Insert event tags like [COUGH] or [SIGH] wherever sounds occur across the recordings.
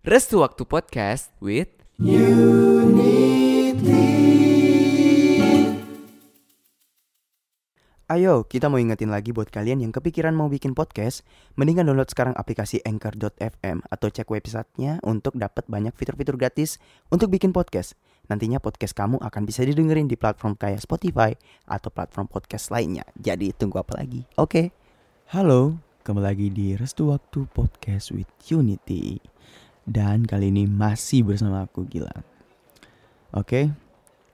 Restu Waktu Podcast with Ayo, kita mau ingetin lagi buat kalian yang kepikiran mau bikin podcast, mendingan download sekarang aplikasi Anchor.fm atau cek websitenya untuk dapat banyak fitur-fitur gratis untuk bikin podcast. Nantinya podcast kamu akan bisa didengerin di platform kayak Spotify atau platform podcast lainnya. Jadi tunggu apa lagi? Oke. Halo, kembali lagi di Restu Waktu Podcast with Unity. Dan kali ini masih bersama aku Gilang. Oke,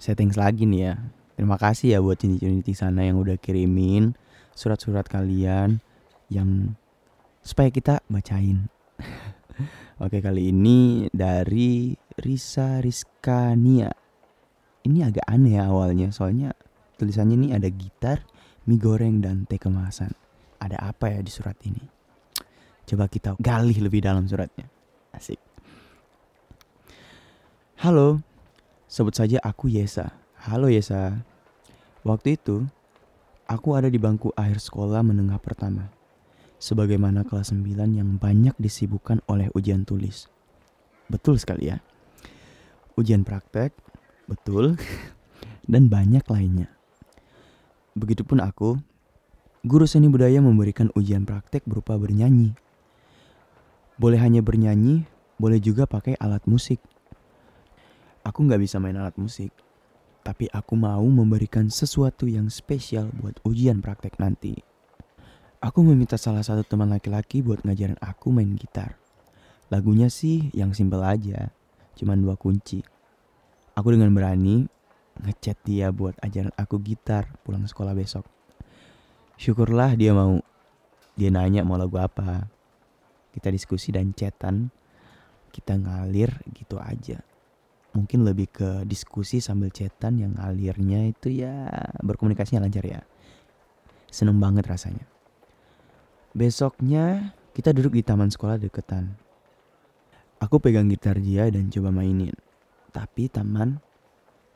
settings lagi nih ya. Terima kasih ya buat Unity sana yang udah kirimin surat-surat kalian yang supaya kita bacain. [LAUGHS] Oke, kali ini dari Risa Rizkania. Ini agak aneh ya awalnya, soalnya tulisannya ini ada gitar, mie goreng, dan teh kemasan. Ada apa ya di surat ini? Coba kita gali lebih dalam suratnya. Asik. Halo, sebut saja aku Yesa. Halo Yesa. Waktu itu, aku ada di bangku akhir sekolah menengah pertama. Sebagaimana kelas 9 yang banyak disibukkan oleh ujian tulis. Betul sekali ya. Ujian praktek, betul, [LAUGHS] dan banyak lainnya. Begitupun aku, guru seni budaya memberikan ujian praktek berupa bernyanyi. Boleh hanya bernyanyi, boleh juga pakai alat musik. Aku nggak bisa main alat musik, tapi aku mau memberikan sesuatu yang spesial buat ujian praktek nanti. Aku meminta salah satu teman laki-laki buat ngajarin aku main gitar. Lagunya sih yang simpel aja, cuman dua kunci. Aku dengan berani ngechat dia buat ajaran aku gitar pulang sekolah besok. Syukurlah dia mau. Dia nanya mau lagu apa. Kita diskusi dan chatan. Kita ngalir gitu aja mungkin lebih ke diskusi sambil chatan yang alirnya itu ya berkomunikasinya lancar ya. Seneng banget rasanya. Besoknya kita duduk di taman sekolah deketan. Aku pegang gitar dia dan coba mainin. Tapi taman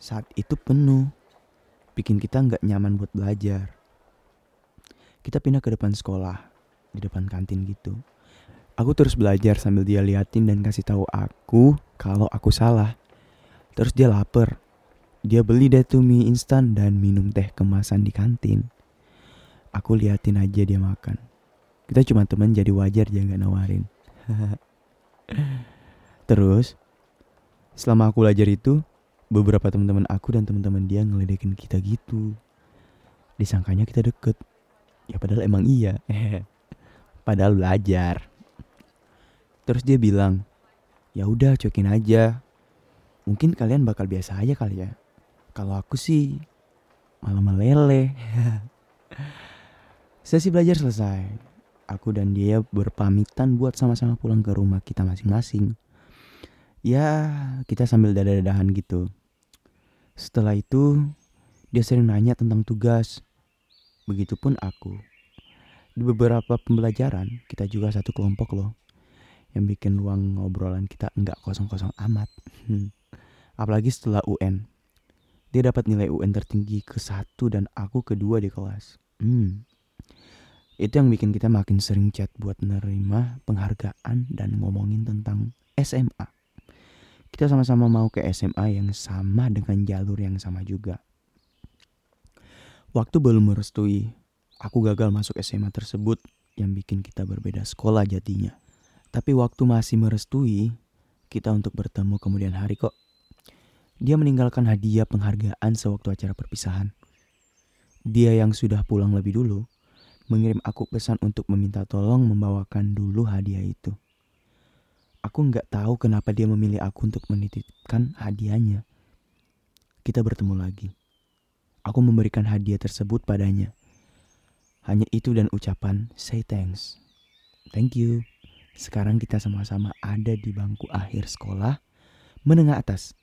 saat itu penuh. Bikin kita nggak nyaman buat belajar. Kita pindah ke depan sekolah, di depan kantin gitu. Aku terus belajar sambil dia liatin dan kasih tahu aku kalau aku salah. Terus dia lapar. Dia beli deh tuh mie instan dan minum teh kemasan di kantin. Aku liatin aja dia makan. Kita cuma teman jadi wajar dia nggak nawarin. [LAUGHS] Terus, selama aku belajar itu, beberapa teman-teman aku dan teman-teman dia ngeledekin kita gitu. Disangkanya kita deket. Ya padahal emang iya. [LAUGHS] padahal belajar. Terus dia bilang, ya udah cuekin aja Mungkin kalian bakal biasa aja kali ya. Kalau aku sih malah meleleh. [LAUGHS] Sesi belajar selesai. Aku dan dia berpamitan buat sama-sama pulang ke rumah kita masing-masing. Ya, kita sambil dada-dadahan gitu. Setelah itu, dia sering nanya tentang tugas. Begitupun aku. Di beberapa pembelajaran, kita juga satu kelompok loh. Yang bikin ruang ngobrolan kita nggak kosong-kosong amat. Apalagi setelah UN. Dia dapat nilai UN tertinggi ke satu dan aku kedua di kelas. Hmm. Itu yang bikin kita makin sering chat buat nerima penghargaan dan ngomongin tentang SMA. Kita sama-sama mau ke SMA yang sama dengan jalur yang sama juga. Waktu belum merestui, aku gagal masuk SMA tersebut yang bikin kita berbeda sekolah jadinya. Tapi waktu masih merestui, kita untuk bertemu kemudian hari kok. Dia meninggalkan hadiah penghargaan sewaktu acara perpisahan. Dia yang sudah pulang lebih dulu, mengirim aku pesan untuk meminta tolong membawakan dulu hadiah itu. Aku nggak tahu kenapa dia memilih aku untuk menitipkan hadiahnya. Kita bertemu lagi. Aku memberikan hadiah tersebut padanya. Hanya itu dan ucapan say thanks. Thank you. Sekarang kita sama-sama ada di bangku akhir sekolah menengah atas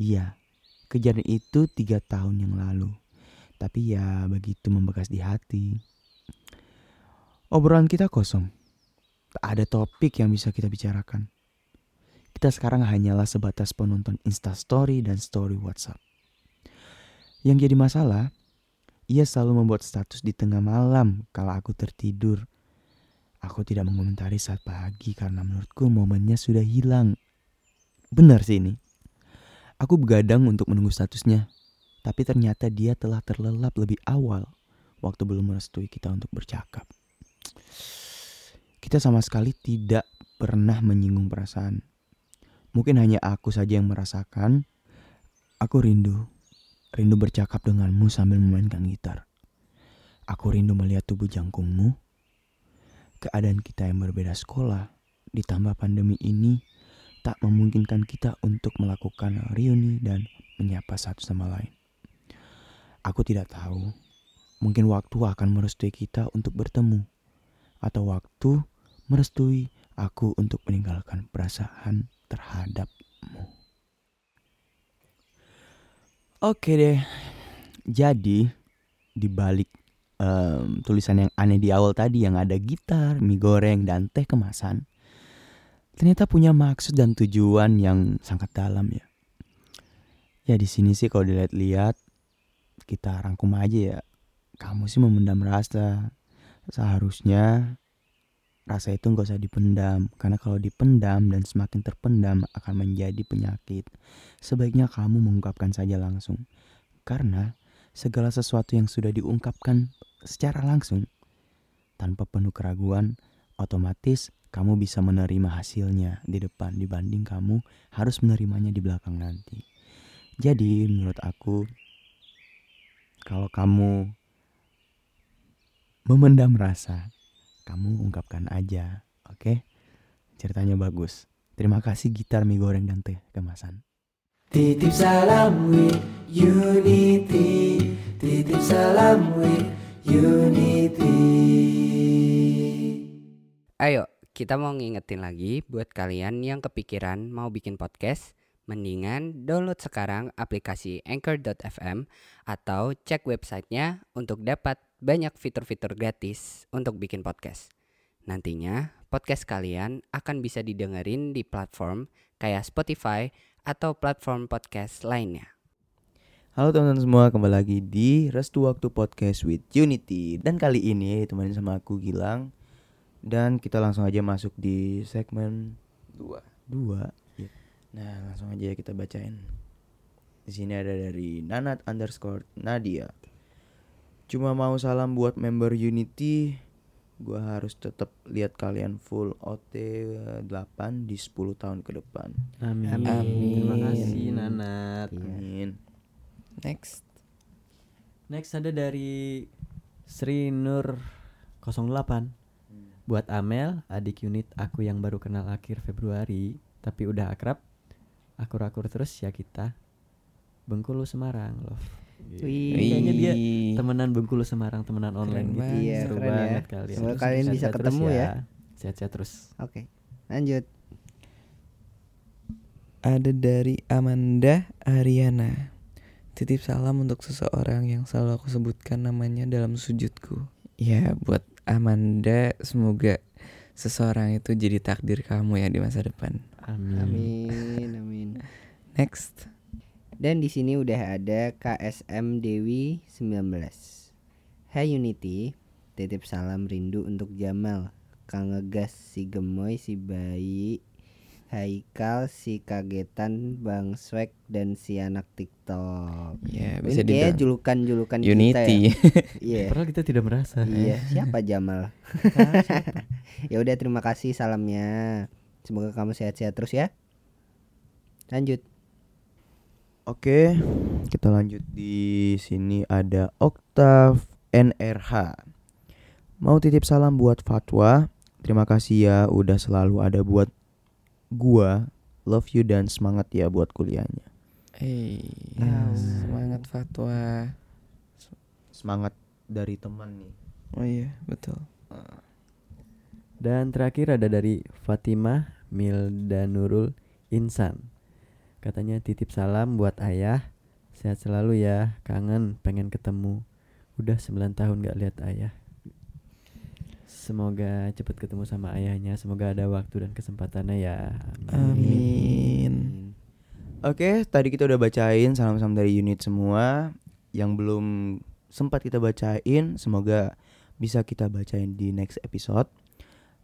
Iya, kejadian itu tiga tahun yang lalu. Tapi ya begitu membekas di hati. Obrolan kita kosong. Tak ada topik yang bisa kita bicarakan. Kita sekarang hanyalah sebatas penonton instastory dan story WhatsApp. Yang jadi masalah, ia selalu membuat status di tengah malam kalau aku tertidur. Aku tidak mengomentari saat pagi karena menurutku momennya sudah hilang. Benar sih ini. Aku begadang untuk menunggu statusnya, tapi ternyata dia telah terlelap lebih awal waktu belum merestui kita untuk bercakap. Kita sama sekali tidak pernah menyinggung perasaan. Mungkin hanya aku saja yang merasakan. Aku rindu, rindu bercakap denganmu sambil memainkan gitar. Aku rindu melihat tubuh jangkungmu. Keadaan kita yang berbeda sekolah, ditambah pandemi ini, tak memungkinkan kita untuk melakukan reuni dan menyapa satu sama lain. Aku tidak tahu, mungkin waktu akan merestui kita untuk bertemu, atau waktu merestui aku untuk meninggalkan perasaan terhadapmu. Oke deh, jadi di balik em, tulisan yang aneh di awal tadi yang ada gitar, mie goreng, dan teh kemasan, ternyata punya maksud dan tujuan yang sangat dalam ya. Ya di sini sih kalau dilihat-lihat kita rangkum aja ya. Kamu sih memendam rasa. Seharusnya rasa itu nggak usah dipendam karena kalau dipendam dan semakin terpendam akan menjadi penyakit. Sebaiknya kamu mengungkapkan saja langsung. Karena segala sesuatu yang sudah diungkapkan secara langsung tanpa penuh keraguan otomatis kamu bisa menerima hasilnya di depan dibanding kamu harus menerimanya di belakang nanti. Jadi menurut aku kalau kamu memendam rasa, kamu ungkapkan aja, oke? Ceritanya bagus. Terima kasih gitar mie goreng dan teh kemasan. Titip salam with unity Titip salam with unity Ayo, kita mau ngingetin lagi buat kalian yang kepikiran mau bikin podcast, mendingan download sekarang aplikasi Anchor.fm atau cek websitenya untuk dapat banyak fitur-fitur gratis untuk bikin podcast. Nantinya, podcast kalian akan bisa didengerin di platform kayak Spotify atau platform podcast lainnya. Halo teman-teman semua, kembali lagi di Restu Waktu Podcast with Unity. Dan kali ini temenin sama aku Gilang. Dan kita langsung aja masuk di segmen dua. Dua. Iya. Nah langsung aja kita bacain. Di sini ada dari Nanat underscore Nadia. Cuma mau salam buat member Unity Gua harus tetap lihat kalian full OT 8 di 10 tahun ke depan. Amin. Amin. Terima kasih Nanat. Amin Next. Next ada dari Sri Nur 08 Buat Amel, adik unit aku yang baru kenal akhir Februari Tapi udah akrab Akur-akur terus ya kita Bengkulu Semarang love Wih. Kayaknya dia temenan Bengkulu Semarang Temenan online gitu banget. Iya, Seru keren ya. banget kalian Semoga kalian bisa ketemu ya. Sehat-sehat terus Oke, lanjut. ada dari Amanda Ariana. Titip salam untuk seseorang yang selalu aku sebutkan namanya dalam sujudku. Ya, buat Amanda, semoga seseorang itu jadi takdir kamu ya di masa depan. Amin, Amin, amin. [LAUGHS] Next. Dan di sini udah ada KSM Dewi 19. Hai Unity, titip salam rindu untuk Jamal, Kang Ngegas, si Gemoy, si Bayi, Haikal, si Kagetan, Bang Swag, dan si anak TikTok. Ya, Ini bisa dibilang julukan-julukan Unity. kita ya. Iya. [LAUGHS] Padahal kita tidak merasa Iya, siapa Jamal? [LAUGHS] ya udah terima kasih salamnya. Semoga kamu sehat-sehat terus ya. Lanjut. Oke, kita lanjut di sini ada Oktav NRH. Mau titip salam buat Fatwa. Terima kasih ya udah selalu ada buat gua. Love you dan semangat ya buat kuliahnya. Hey, Wow. semangat fatwa. Semangat dari teman nih. Oh iya, betul. Dan terakhir ada dari Fatimah Milda Nurul Insan. Katanya titip salam buat ayah. Sehat selalu ya, kangen pengen ketemu. Udah 9 tahun gak lihat ayah. Semoga cepet ketemu sama ayahnya. Semoga ada waktu dan kesempatannya ya. Amin. Oke, tadi kita udah bacain salam-salam dari unit semua. Yang belum sempat kita bacain, semoga bisa kita bacain di next episode.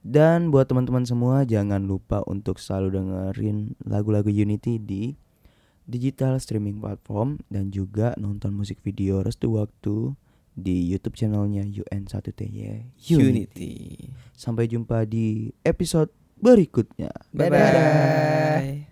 Dan buat teman-teman semua jangan lupa untuk selalu dengerin lagu-lagu Unity di digital streaming platform dan juga nonton musik video Restu Waktu di YouTube channelnya UN1TY Unity. Sampai jumpa di episode berikutnya. Bye bye.